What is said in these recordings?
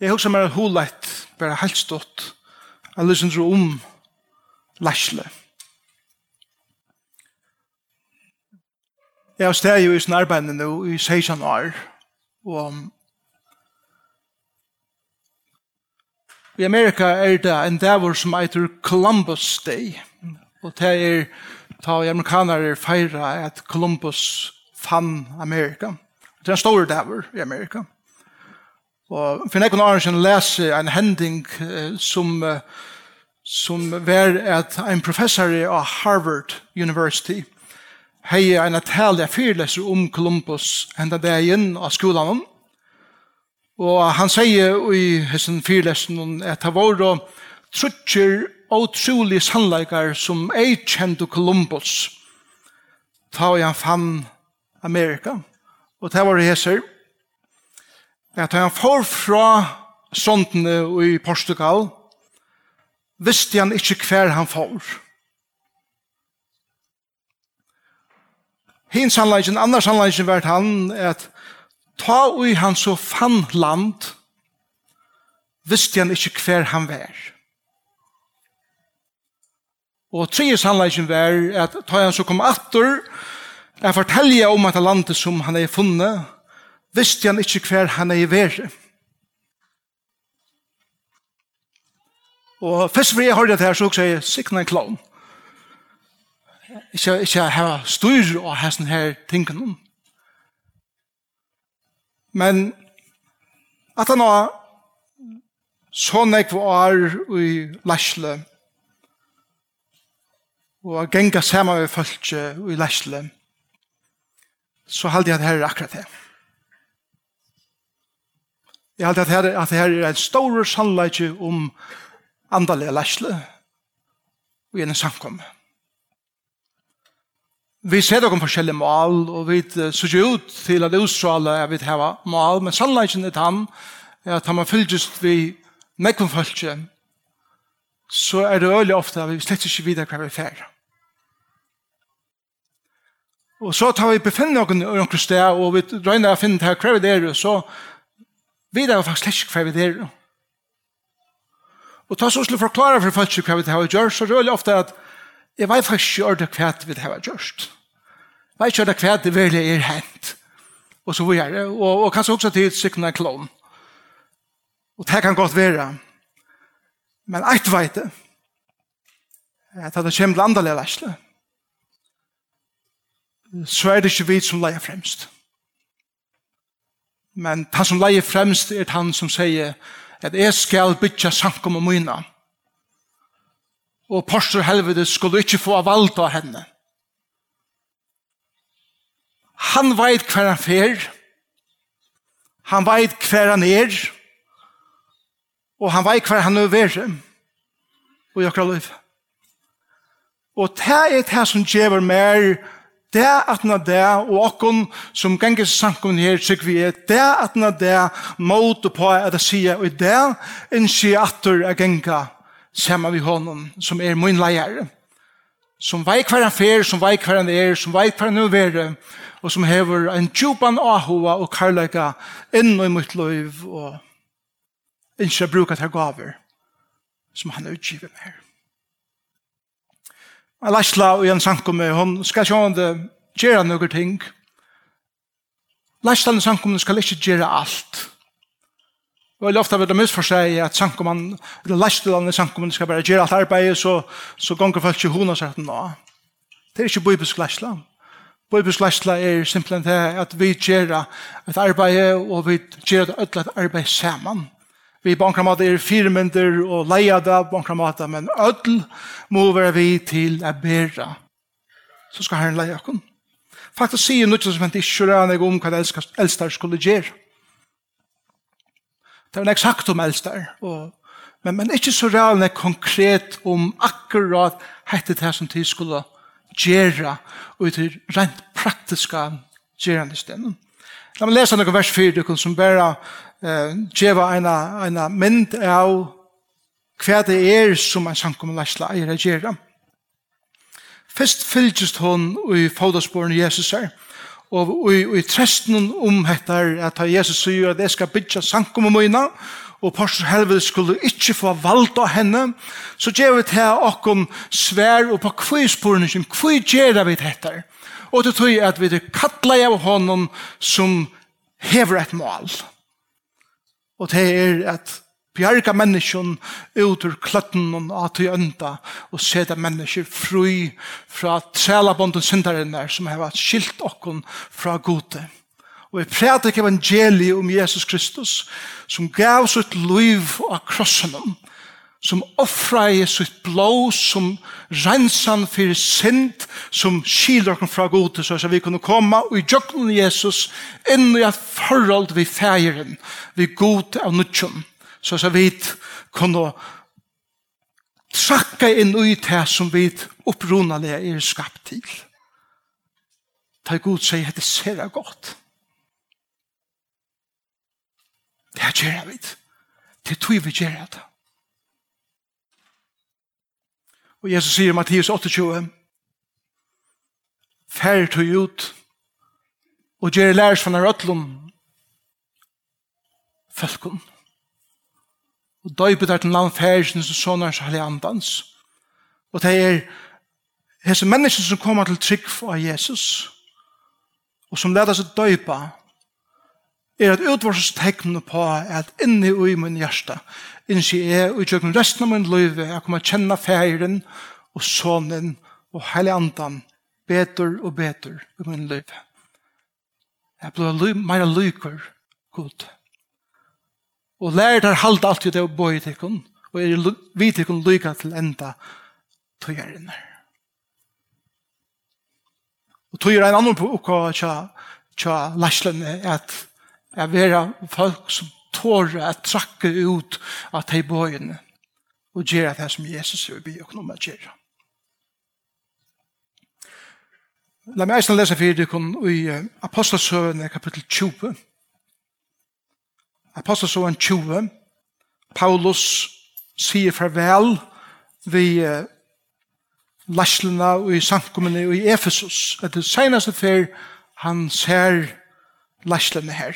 Jeg husker meg at hun lett, bare helt stått, jeg lysen tro om lærsle. Jeg har steg jo i sin arbeid nå i 16 år, og I Amerika er det en davor som heter Columbus Day, og det er ta amerikanere feira at Columbus fann Amerika. Det er en stor davor i Amerika. Og for nekken år siden lese en hending som, som var at en professor av Harvard University hei en tale av fyrleser om Columbus hendet det inn av skolen Og han sier i hessen fyrlesen at det var da trutcher utrolig sannleikar som ei kjente Columbus ta og han fann Amerika. Og det var det heser at han får fra sondene i Portugal, visste han ikke hver han får. Hins sannleggen, annars sannleggen var han, at ta ui han så fann land, visste han ikke hver han var. Og tredje sannleggen var at ta han så kom atter, at fortelja om at landet som han er funnet, visste han ikke hver han er i verre. Og først for jeg hørte det her, så også jeg sikna en klovn. Ikke, ikke ha styr og ha sånne her tingene. Men at han har sånn jeg var i Lashle, og genga saman med folk i Lashle, så halde jeg det her akkurat det. Jeg halte at her, at her er et stor sannleik om andalega lesle og en samkomme. Vi ser dere forskjellige mål, og vi ser ikke ut til at utstråle er vi har mål, men sannleikken er han, at han man fylles vi nekvom følge, så er det øyelig ofte at vi slett ikke videre hva vi fer. Og så tar vi befinner noen i noen sted, og vi drøyner å finne hva vi er, så Vi er faktisk ikke hva vi er. Og ta så skulle forklare for folk hva vi har gjort, så rører jeg ofte at jeg vet faktisk ikke ordet hva vi har gjort. Jeg vet ikke ordet hva det virkelig er hent. Og så vi er det. Og, og kanskje også til sikkerne klon. Og det kan godt være. Men jeg vet det. At det kommer til andre lærlæsle. Så er det ikke vi som leier fremst. Men han som leier fremst er han som sier at jeg skal bytja sankum og myna. Og postur helvede skulle ikke få valgt av henne. Han veit hver han fer. Han veit hver han er. Og han veit hver han er verre. Og jeg Og det er det som gjør mer Det at når det og okken som ganger sanken her, så vi er, det at når det mot og på at det sier, og det er en sier at det er ganger sammen med honom, som er min leier, som vei hver han fer, som vei hver han er, som vei hver han er være, og som hever en djupan ahova og karlaga inn i mitt liv, og ikke bruka til gaver, som han utgiver med her en læsla og en samkomme, hun skal se om det gjøre noen ting. Læsla og samkomme skal ikke gjøre alt. Og jeg ofte vil det misfor seg at samkommen, eller læsla og samkommen skal bare gjøre alt arbeid, så, så gonger folk ikke hun og sier at nå. Det er ikke bøybisk læsla. Bøybisk læsla er simpelthen det at vi gjør et arbeid, og vi gjør et arbeid sammen. Vi på enkla måte er firmynder og leiada på enkla måte, men ødel må være vi til å bæra. Så skal herren leia okken. Faktisk sier noe som hent ikke rønne om hva eldstar skulle gjøre. Det er en eksakt om eldstar, og men, men ikke så realne konkret om akkurat hette det som de skulle gjøre og til rent praktiska gjørende stedet. La meg lese noen vers 4, som bare eh, geva eina, eina mynd av kvar det er som en sankumlæsla eier å gjøre. Først fylgjast hon i faudasporen Jesus er og i, i tresten om hettar at Jesus sier at jeg skal bytja sankum om mine, og pastor Helvede skulle ikke få valgt av henne, så gjør vi til åkken svær og på kvisporene som kvi gjør vi dette. Og det tror jeg at vi kattler av honom som hever et mål. Og Og det er at bjerga menneskjon ut ur kløtten og til ønda, og seta mennesker fri fra trælabonden syndaren der som har skilt okkon fra gode. Og jeg prædik evangeliet om Jesus Kristus, som gav sitt liv av krossen, som offra i sitt blå, som rensan for synd som skiler oss fra gode, så vi kunne komme og i djøkken Jesus inn i et forhold vi feiren, vi god av nødtjen, så vi kunne trakka inn i det som vi opprunale er skapt til. Ta god sier, det ser jeg godt. Det her gjør jeg vidt. Det tror vi gjør jeg det. Og Jesus sier i Mattias 28, Fær tog ut og gjør lærs fra rødlund fölkun. Og døypet er til navn færgen som sånne er så andans. Og det er hese mennesker som kommer til trygg av Jesus og som leder seg døypa er at utvarstegnet på at inni ui min hjerte innsi er og gjør resten av min liv jeg kommer kjenne feiren og sonen og hele andan betur og betur i min liv jeg blir mer lykker god og lærer der halda alltid det å bo i tikkun og er vi tikkun lykka til enda tøyerinner og tøyer en annen på okka tja, tja laslen er at jeg vera folk som tåre at trakke ut av de bøyene og gjøre det som Jesus vil be og noe gjøre. La meg eisen lese for dere i Apostelsøvende kapittel 20. Apostelsøvende 20. Paulus sier farvel vi laslena og i samkommene og i Efesus. Det er det seneste før han ser laslene her.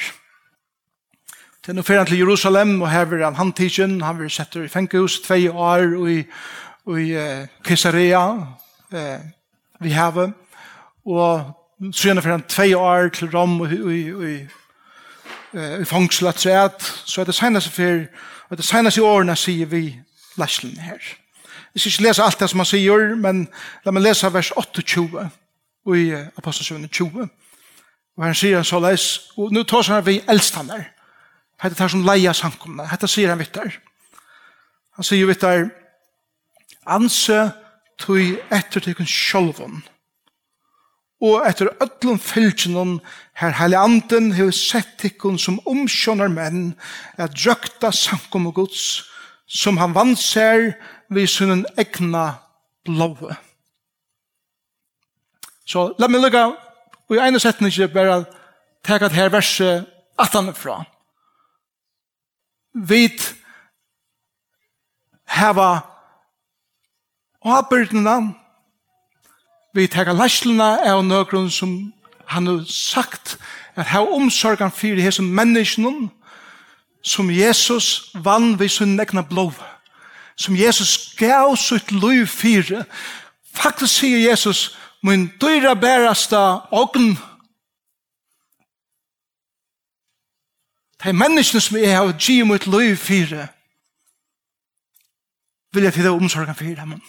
Til nå fer han til Jerusalem, og her vil han handtidsjen, han vil sette i fengehus, tve år i, i uh, Caesarea, uh, vi heve, og sønne fer han tve år til Rom og i, i, i fengsel, at seg så er det seneste for, og det seneste årene sier vi læslen her. Jeg skal ikke lese alt det som han sier, men la meg lese vers 28 i Apostelsøvnet 20. Og han sier han så les, og nå tar han vi eldstander. Hetta tar som leia samkomna. Hetta sier han vittar. Han sier vittar anse tui etter tekun sjolvun og etter öllum fylgjennom her heile anden hefur sett tekun som omsjånar menn at drøkta samkom Guds gods som han vanser vi sunnen egna blåve. Så la meg lukka og i ene setning ikke bare teka det her verset 18 fra vit hava åbyrdena, vi tega læsluna av nøkron som han har sagt at hava omsorgan fyrir hesson menneskene, som Jesus vann vi sin egna blod som Jesus gav sitt liv fyrir faktisk sier Jesus min dyra bærasta ogn de menneskene som jeg har givet mot løy fire, vil jeg fyre omsorgen for dem.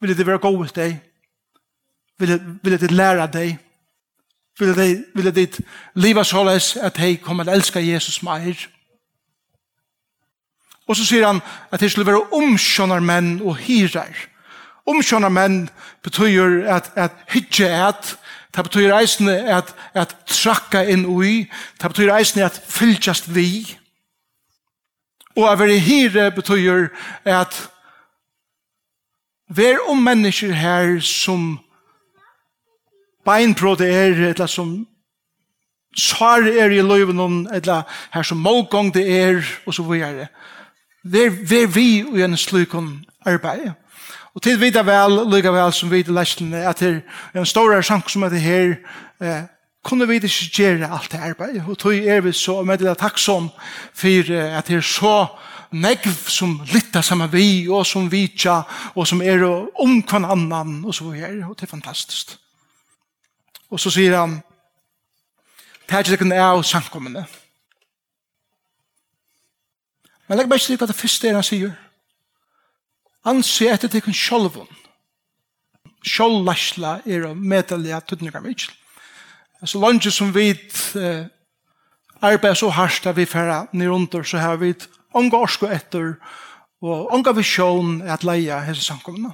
Vil jeg det være god hos deg? Vil jeg, vil jeg det lære deg? Vil jeg, vil jeg ditt liv så løs at jeg kommer til å elske Jesus mer? Og så sier han at jeg skulle være omskjønner menn og hyrer. Omkjønner menn betyr at, at hitje et, det betyr eisne at, at trakka inn ui, det betyr eisne at fylltjast vi. Og å være hire betyr at ver om mennesker her som beinbrot er, eller som svar er i løyven, eller her som målgång det er, og så videre. Ver, ver vi i en slukon arbeid. Og til vita vel, lykka vel som vi lesen, at det er en stor sank som heter her, eh, kunne vi ikke gjøre alt det arbeidet. Og tog er vi så med det takk som for at det er så negv som lytter sammen vi, og som vitja, og som er om hver annan, og så videre. Og det er fantastisk. Og så sier han, det er ikke av samkommende. Men legg meg ikke til hva det første er han sier anse etter til kun sjolvun. Sjollasla er å medelige tøtninger med ikke. Så langt som vi eh, arbeider så hardt at vi færre ned under, så har vi unga orsko etter og unga visjon at leia hese samkomna.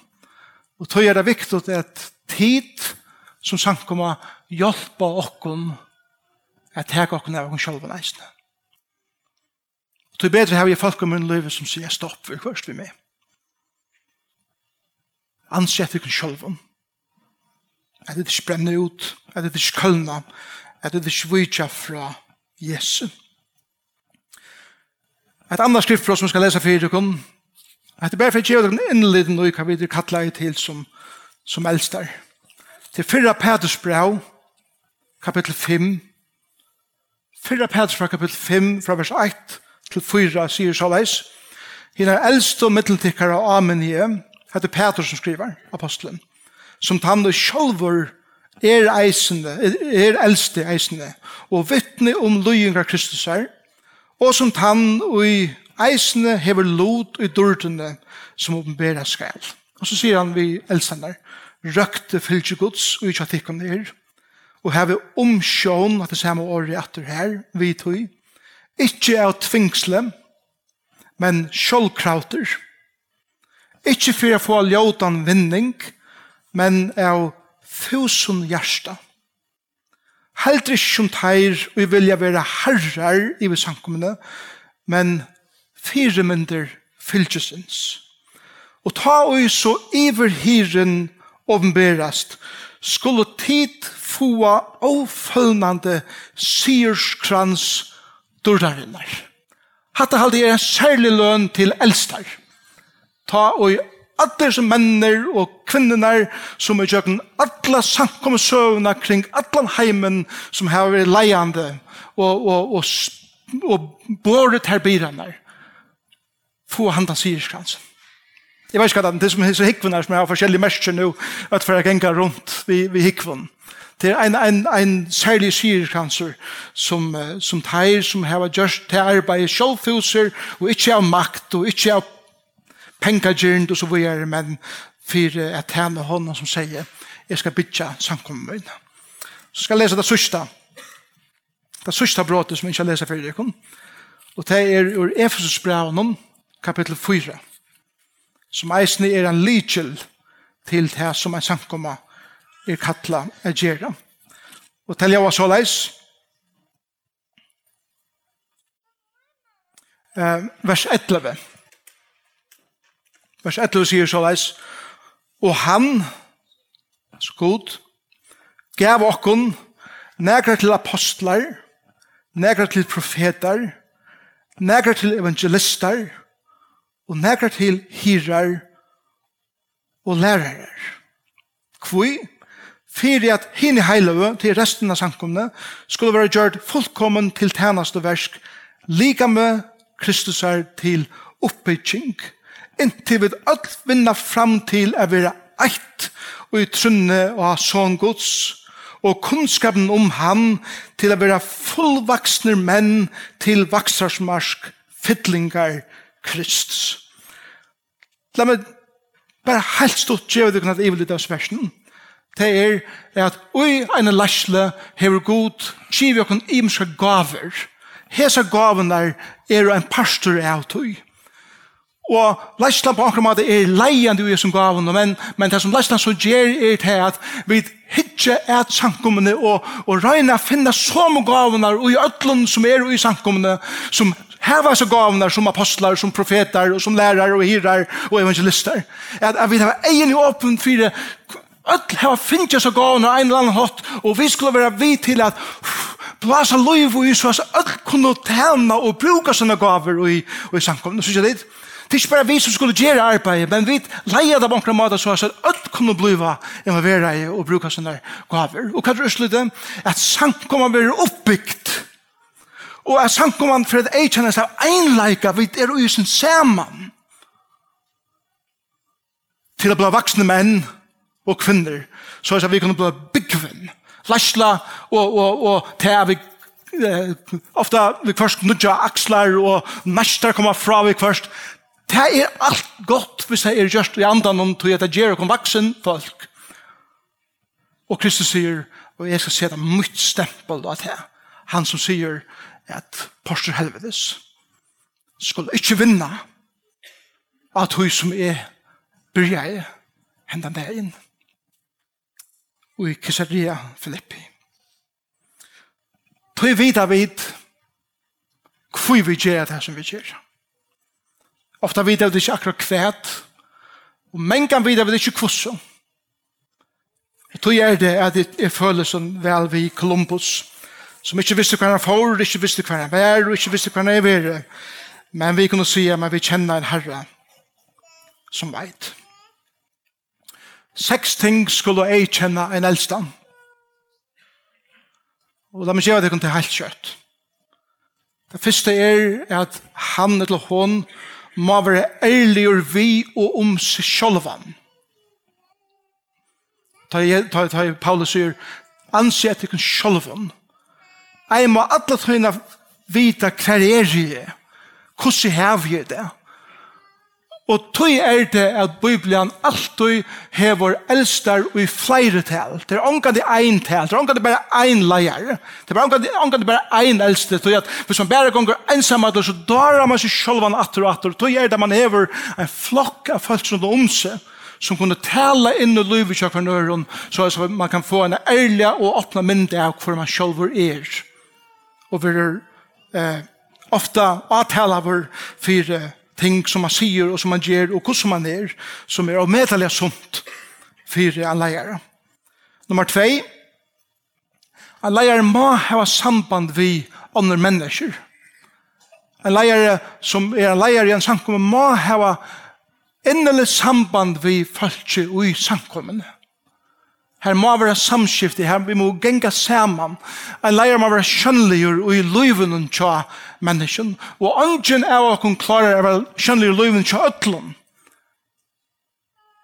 Og tog er det viktig at tid som samkommer hjelpa okkon at teka okkon av okkon sjolvun eisne. Og tog bedre har vi folk om min liv som sier stopp, vi kvørst vi med ansett ikke sjølven. At det ikke brenner ut, at det ikke kølner, at det ikke vitsja fra Jesu. Et annet skrift for oss som skal lese for dere, at det bare for å gjøre dere innleden og hva vi kattler til som, som elster. Til fyrra Peters brev, kapittel 5, fyrra Peters brev, kapittel 5, fra vers 1 til 4, sier så leis, Hina eldst og mitteltikkara av Amen i Det er Peter som skriver, apostelen. Som han sjølver er eisende, er eldste eisende, og vittne om løying av Kristus her, og som han i eisende hever lot i dørtene som åpenbæra skal. Og så sier han vi eldstender, røkte fylgje gods og i tjatikken her, og hever omsjån at det samme året etter her, vi tog, ikke av tvingsle, men sjålkrauter, Ikke for å få ljøtan vinning, men av tusen hjärsta. Helt ikke som teir vi vilja være herrar i samkommende, men fire mynder fylgjusins. Og ta og så iver hiren åpenberast, skulle tid få avfølgende syrskrans dørdarinnar. Hatta halde er en særlig løn til eldstar ta og alle som menner og kvinnenar som er kjøkken alle samkommensøvna kring alle heimen som har vært leiande og, og, og, og båret her byrene få handa syrskransen. Jeg vet ikke hva det er som hisse hikvun her, som har forskjellige mersker nå, at for jeg ganger rundt vi, vi hikvene Det er en, en, en særlig syrkanser som, som teir, som har gjort til arbeid, sjålfuser, og ikke av makt, og ikke av pengagjørn og så videre, men for at henne hånden som sier, jeg skal bytja samkommet min. Så skal jeg lese det sørste. Det sørste bråtet som jeg ikke har lese for dere. Og det er ur Efesus braun, kapittel 4, som eisen er en lykjel til det som er samkommet er kattla er gjerra. Og til jeg var så leis, vers 11, Vers 11 sier så leis, og han, så god, gav okkon negra til apostlar, negra til profetar, negra til evangelistar, og negra til hirar og lærarar. Kvoi, fyrir at hini heiløve til resten av sankumne skulle være gjørt fullkommen til tænaste versk, lika med Kristusar til oppbygging, inntil vi alt vinna fram til å være eitt og i trunne og ha sånn gods, og kunnskapen om han til å være fullvaksne menn til vaksarsmarsk, fytlingar, Kristus. La meg bare helt stort gjøre det at jeg av sversen. Det er at ui ene lasle hever god, kjiv jokken imska gaver. Hesa gaven er en pastor av tog. Og leislan på akkurat måte er leiende i som gaven, men, men det som leislan så gjer er til at vi hitje er sankumene og, og røyna finna som gavene og i ødlun som er i sankumene som heva så gavene som apostlar, som profetar, og som lærar og hirar og evangelister. At, at vi har egen i åpen fire Öll hava finnja så gavna ein eller annan hot og vi skulle vera vi til at blasa loiv og i så at öll kunne tæna og bruka sånne gaver og i, i samkomna, synes jeg det? Det er ikke bare vi som skulle gjøre arbeidet, men vi leier det på en måte så at alt kunne bli involveret i og bruke sånne gaver. Og hva er det At samkommet blir oppbygd. Og at samkommet for at jeg kjenner seg enleika, vi er jo sin sammen. Til å bli vaksne menn og kvinner, så at vi kunne bli byggvinn. Læsla og, og, og til vi eh, ofta vi først nudja akslar og mestar koma fra vi først Det er alt godt hvis det er gjørst i andan om til at det gjør om vaksen folk. Og Kristus sier, og jeg skal se det mye stempel av det. Han som sier at Porsche Helvedes skulle ikke vinne at hun som er bryr hendan dagen. Og i Kissaria Filippi. Tøy vidar vid hvor vi gjør det som vi gjør. Ofta vet vi ikke akkurat kvæt, og mengan vet vi ikke kvosso. Og tog er det at jeg føler som vel vi Columbus, som ikke visste hva han får, ikke visste hva han var, og ikke visste hva han er, men vi kunne si at vi kjenner en herre som veit. Seks ting skulle jeg kjenne en eldstand. Og la meg gjøre det til helt kjøtt. Det første er at han eller hon må være ærlig og vi og om seg sjolvan. Ta, ta, Paulus sier, ansi etter kun sjolvan. Jeg må alle tøyne vite hva er det? hvordan har vi det, Og tog er det at Bibelen alltid hever eldstar i flere tal. Det er omkant i ein tal, det er omkant i bare ein leier. Det er omkant, omkant bare ein eldste. Tøy at hvis man bare gonger ensam så drar man seg selv an atter og atter. Tog er det man hever en flokk av folk som om seg som kunne tale inn i livet kjøk for nøren, så at man kan få en ærlig og åpne mynd av hvor man selv er. Og vi er eh, ofte avtala vår fire ting som man sier og som man gjør og hvordan man er, som er avmedelig sunt for en leier. Nummer 2 en leier må ha samband vi andre mennesker. En leier som er en leier i en samkomme må ha innelig samband vi folk i samkommene. Her må være samskifte, her vi må genga saman. En leier må være skjønnligur og i løyven og tja menneskjen. Og angen er å kun klare å være skjønnligur og løyvunnen tja øtlun.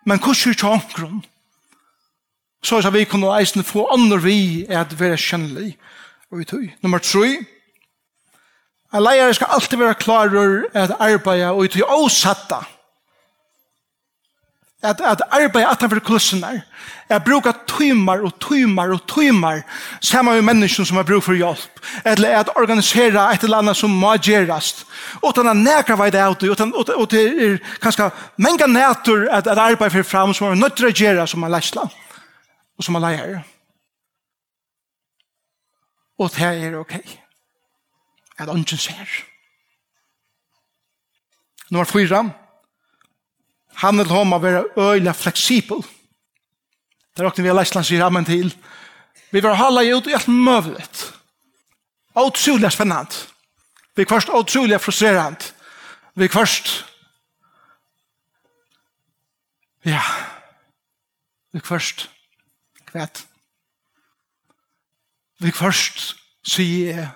Men hvordan tja omkron? Så er vi kunne eisen få andre vi er at være skjønnlig og i tøy. Nummer 3. En leier skal alltid være klarer at arbeida og i tøy avsatta. At, at arbeid utenfor kulissener. Jeg bruker tøymar og tøymar og tøymar sammen med mennesken som har bruk for hjelp. Eller at organisere et eller annet som må gjøres. Og den er nækra vei det ut, og det er kanskje mange nætur at, at arbeid for fram som er nødt til å gjøre som man læsla. Og som er leier. Og det er ok. At ånden ser. Nummer fyra. Nummer fyra. Han vil ha meg være øyla fleksibel. Det er også vi har lest, Leisland sier amen til. Vi vil holde ut i alt møvlet. Åtsulig spennende. Vi er først åtsulig frustrerende. Vi er først... Ja. Vi er først... Kvæt. Vi er først sier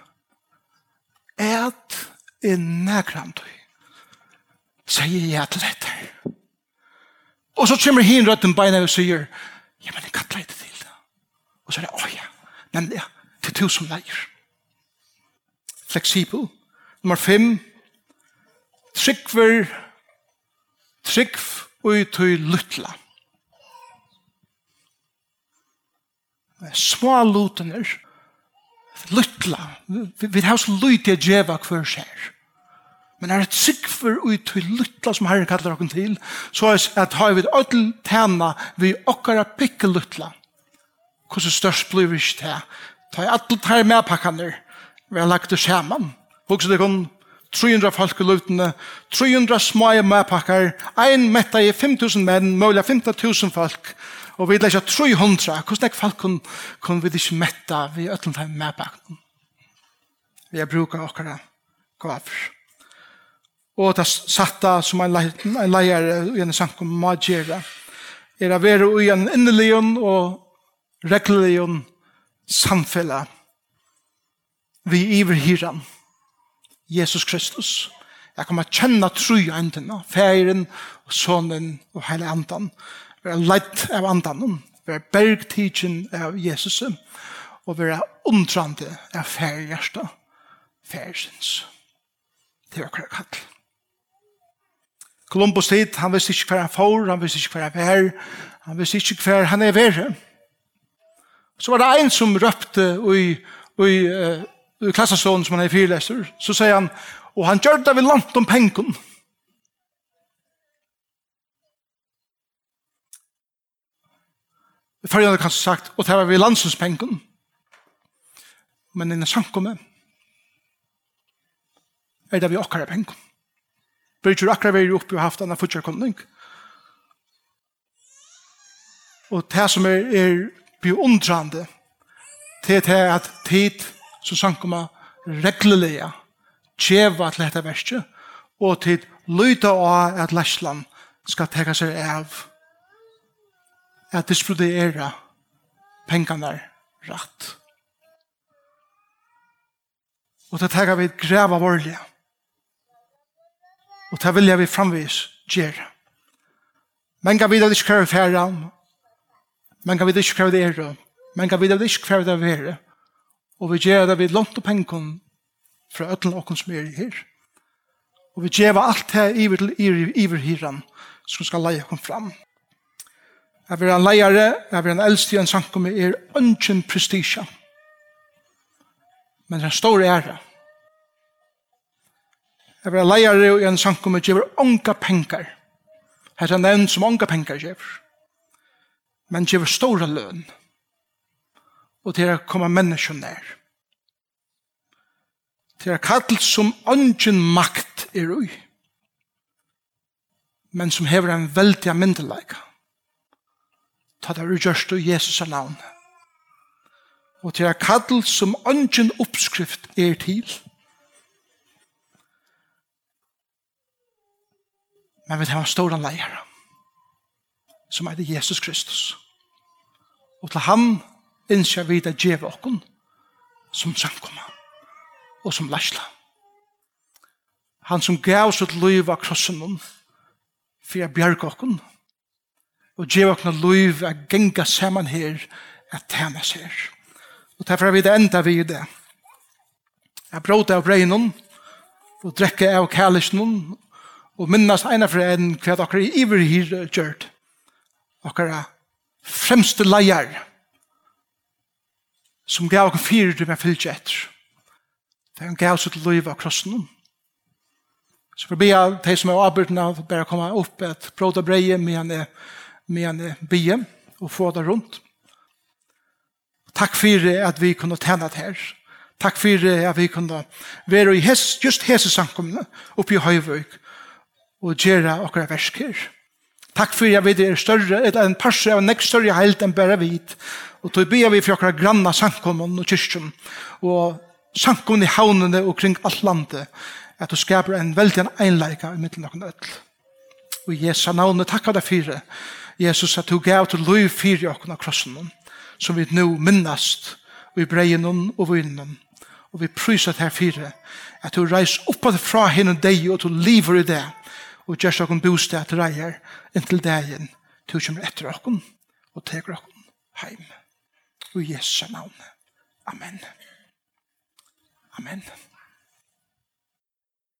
at en nærkramtøy sier jeg til dette. Ja Og så kommer hin røtten beina og sier, ja, men jeg kan pleie til det. Og så er det, åh ja, nemlig, ja, til to som leier. Fleksibel. Nummer fem, tryggver, tryggv og til luttla. Små lutener, luttla, vi har så lutt lute djeva hver skjer. Men er et sikfer ut til lytla som Herren kallar okken til, så er at har vi ødel tæna vi okkara pikke lytla. Hvordan størst blir vi ikke til? Ta i alle tær medpakkene vi har lagt det saman. Hvordan det kun 300 folk i lutene, 300 små medpakker, ein metta i 5.000 menn, mulig 15.000 folk, og vi lekkja 300. Hvordan er folk kun, kun vi ikke metta vi ødel tær medpakkene? Vi har bruka okkara gaver og det satta som en leier i en sankum må gjøre, er å være i en innelig og reglelig samfella vi iver hiran, Jesus Kristus. Jeg kommer kjenne tru endene, feiren, og sonen og hele andan. Vi er leit av andan, vi er bergtidgen av Jesus, og vi er undrande av feir feirhjertet, feirsens. Det var akkurat kallt. Columbus tid, han visste ikke hver han får, han visste ikke hver han er, han visste ikke hver han er verre. Så var det en som røpte i, i, i, i klassestånden som han er fyrlester, så sier han, og han gjør det ved langt om pengen. Før jeg hadde kanskje sagt, og det var ved landsens pengen. Men en sankomme, er det vi okkar er pengen. Bør ikke akkurat være oppe og haft denne fortsatt Og det som er, er beundrande, det er at tid som sankoma reglelega tjeva til dette verset, og tid lyta av at Læsland skal teka seg av at disprodera pengene rett. Og det teka vi greva vårlige. Og det vil jeg vi framvis gjøre. Men kan vi da ikke kreve færre. Men kan vi da ikke kreve det er. Men kan vi da ikke kreve det være. Og vi gjør det vi lånt opp hengen fra øtlen og som er her. Og vi gjør alt det iver til iver hyran som skal leie kom fram. Jeg vil ha en leiere, jeg vil ha en eldste i en sankum er ønsken prestisja. Men det er en stor ære. Jeg var leier i en sankum og gjever onga penger. Her er nevnt som onga penger gjever. Men gjever store løn. Og til å komme mennesker nær. Til å kalle som ungen makt er ui. Men som hever en veldig myndelaika. Ta det rujørst og Jesus er navn. Og til å kalle som ungen oppskrift er til. Men vi har en stor leier som er det Jesus Kristus. Og til ham innskjer vi det djeve okken som samkommer og som lærsla. Han som gav sitt liv av krossen om for jeg bjerg okken og djeve okken liv er genga saman her at tæna ser. Og derfor er vi det enda vi i det. Jeg bråte av breinen og drekke av kærlisjonen og minnast eina for enn hva dere iver her gjørt. Dere fremste leier som gav dere fyrir til meg fylgje etter. Det er en gav sitt liv av krossen. Så for bia de som er avbyrden av bare komme opp et bråd og breie med en, med en bie og få det rundt. Takk fyrir at vi kunne tjene det her. Takk fyrir at vi kunne være i hes, just hese samkomne oppe i Høyvøk og gjøre akkurat versker. Takk for jeg vet det er større, et en parse av en nekst større heilt enn bare vit. Og tog be vi for akkurat granna sankommen og kyrkjen, og sankommen i havnene og kring alt landet, at du skaper en veldig einleika i middelen av nødl. Og Jesu navnet takk av deg fire, Jesus at du gav til lov fire akkurat krossen, som vi nå minnast, og i breien og vinnen, og vi pryser til her fire, at du reis oppa fra henne deg og du lever i det, og gjør seg okkur bostad til reier inntil dagen til å komme etter dere og til dere hjem. Og i Jesu navn. Amen. Amen.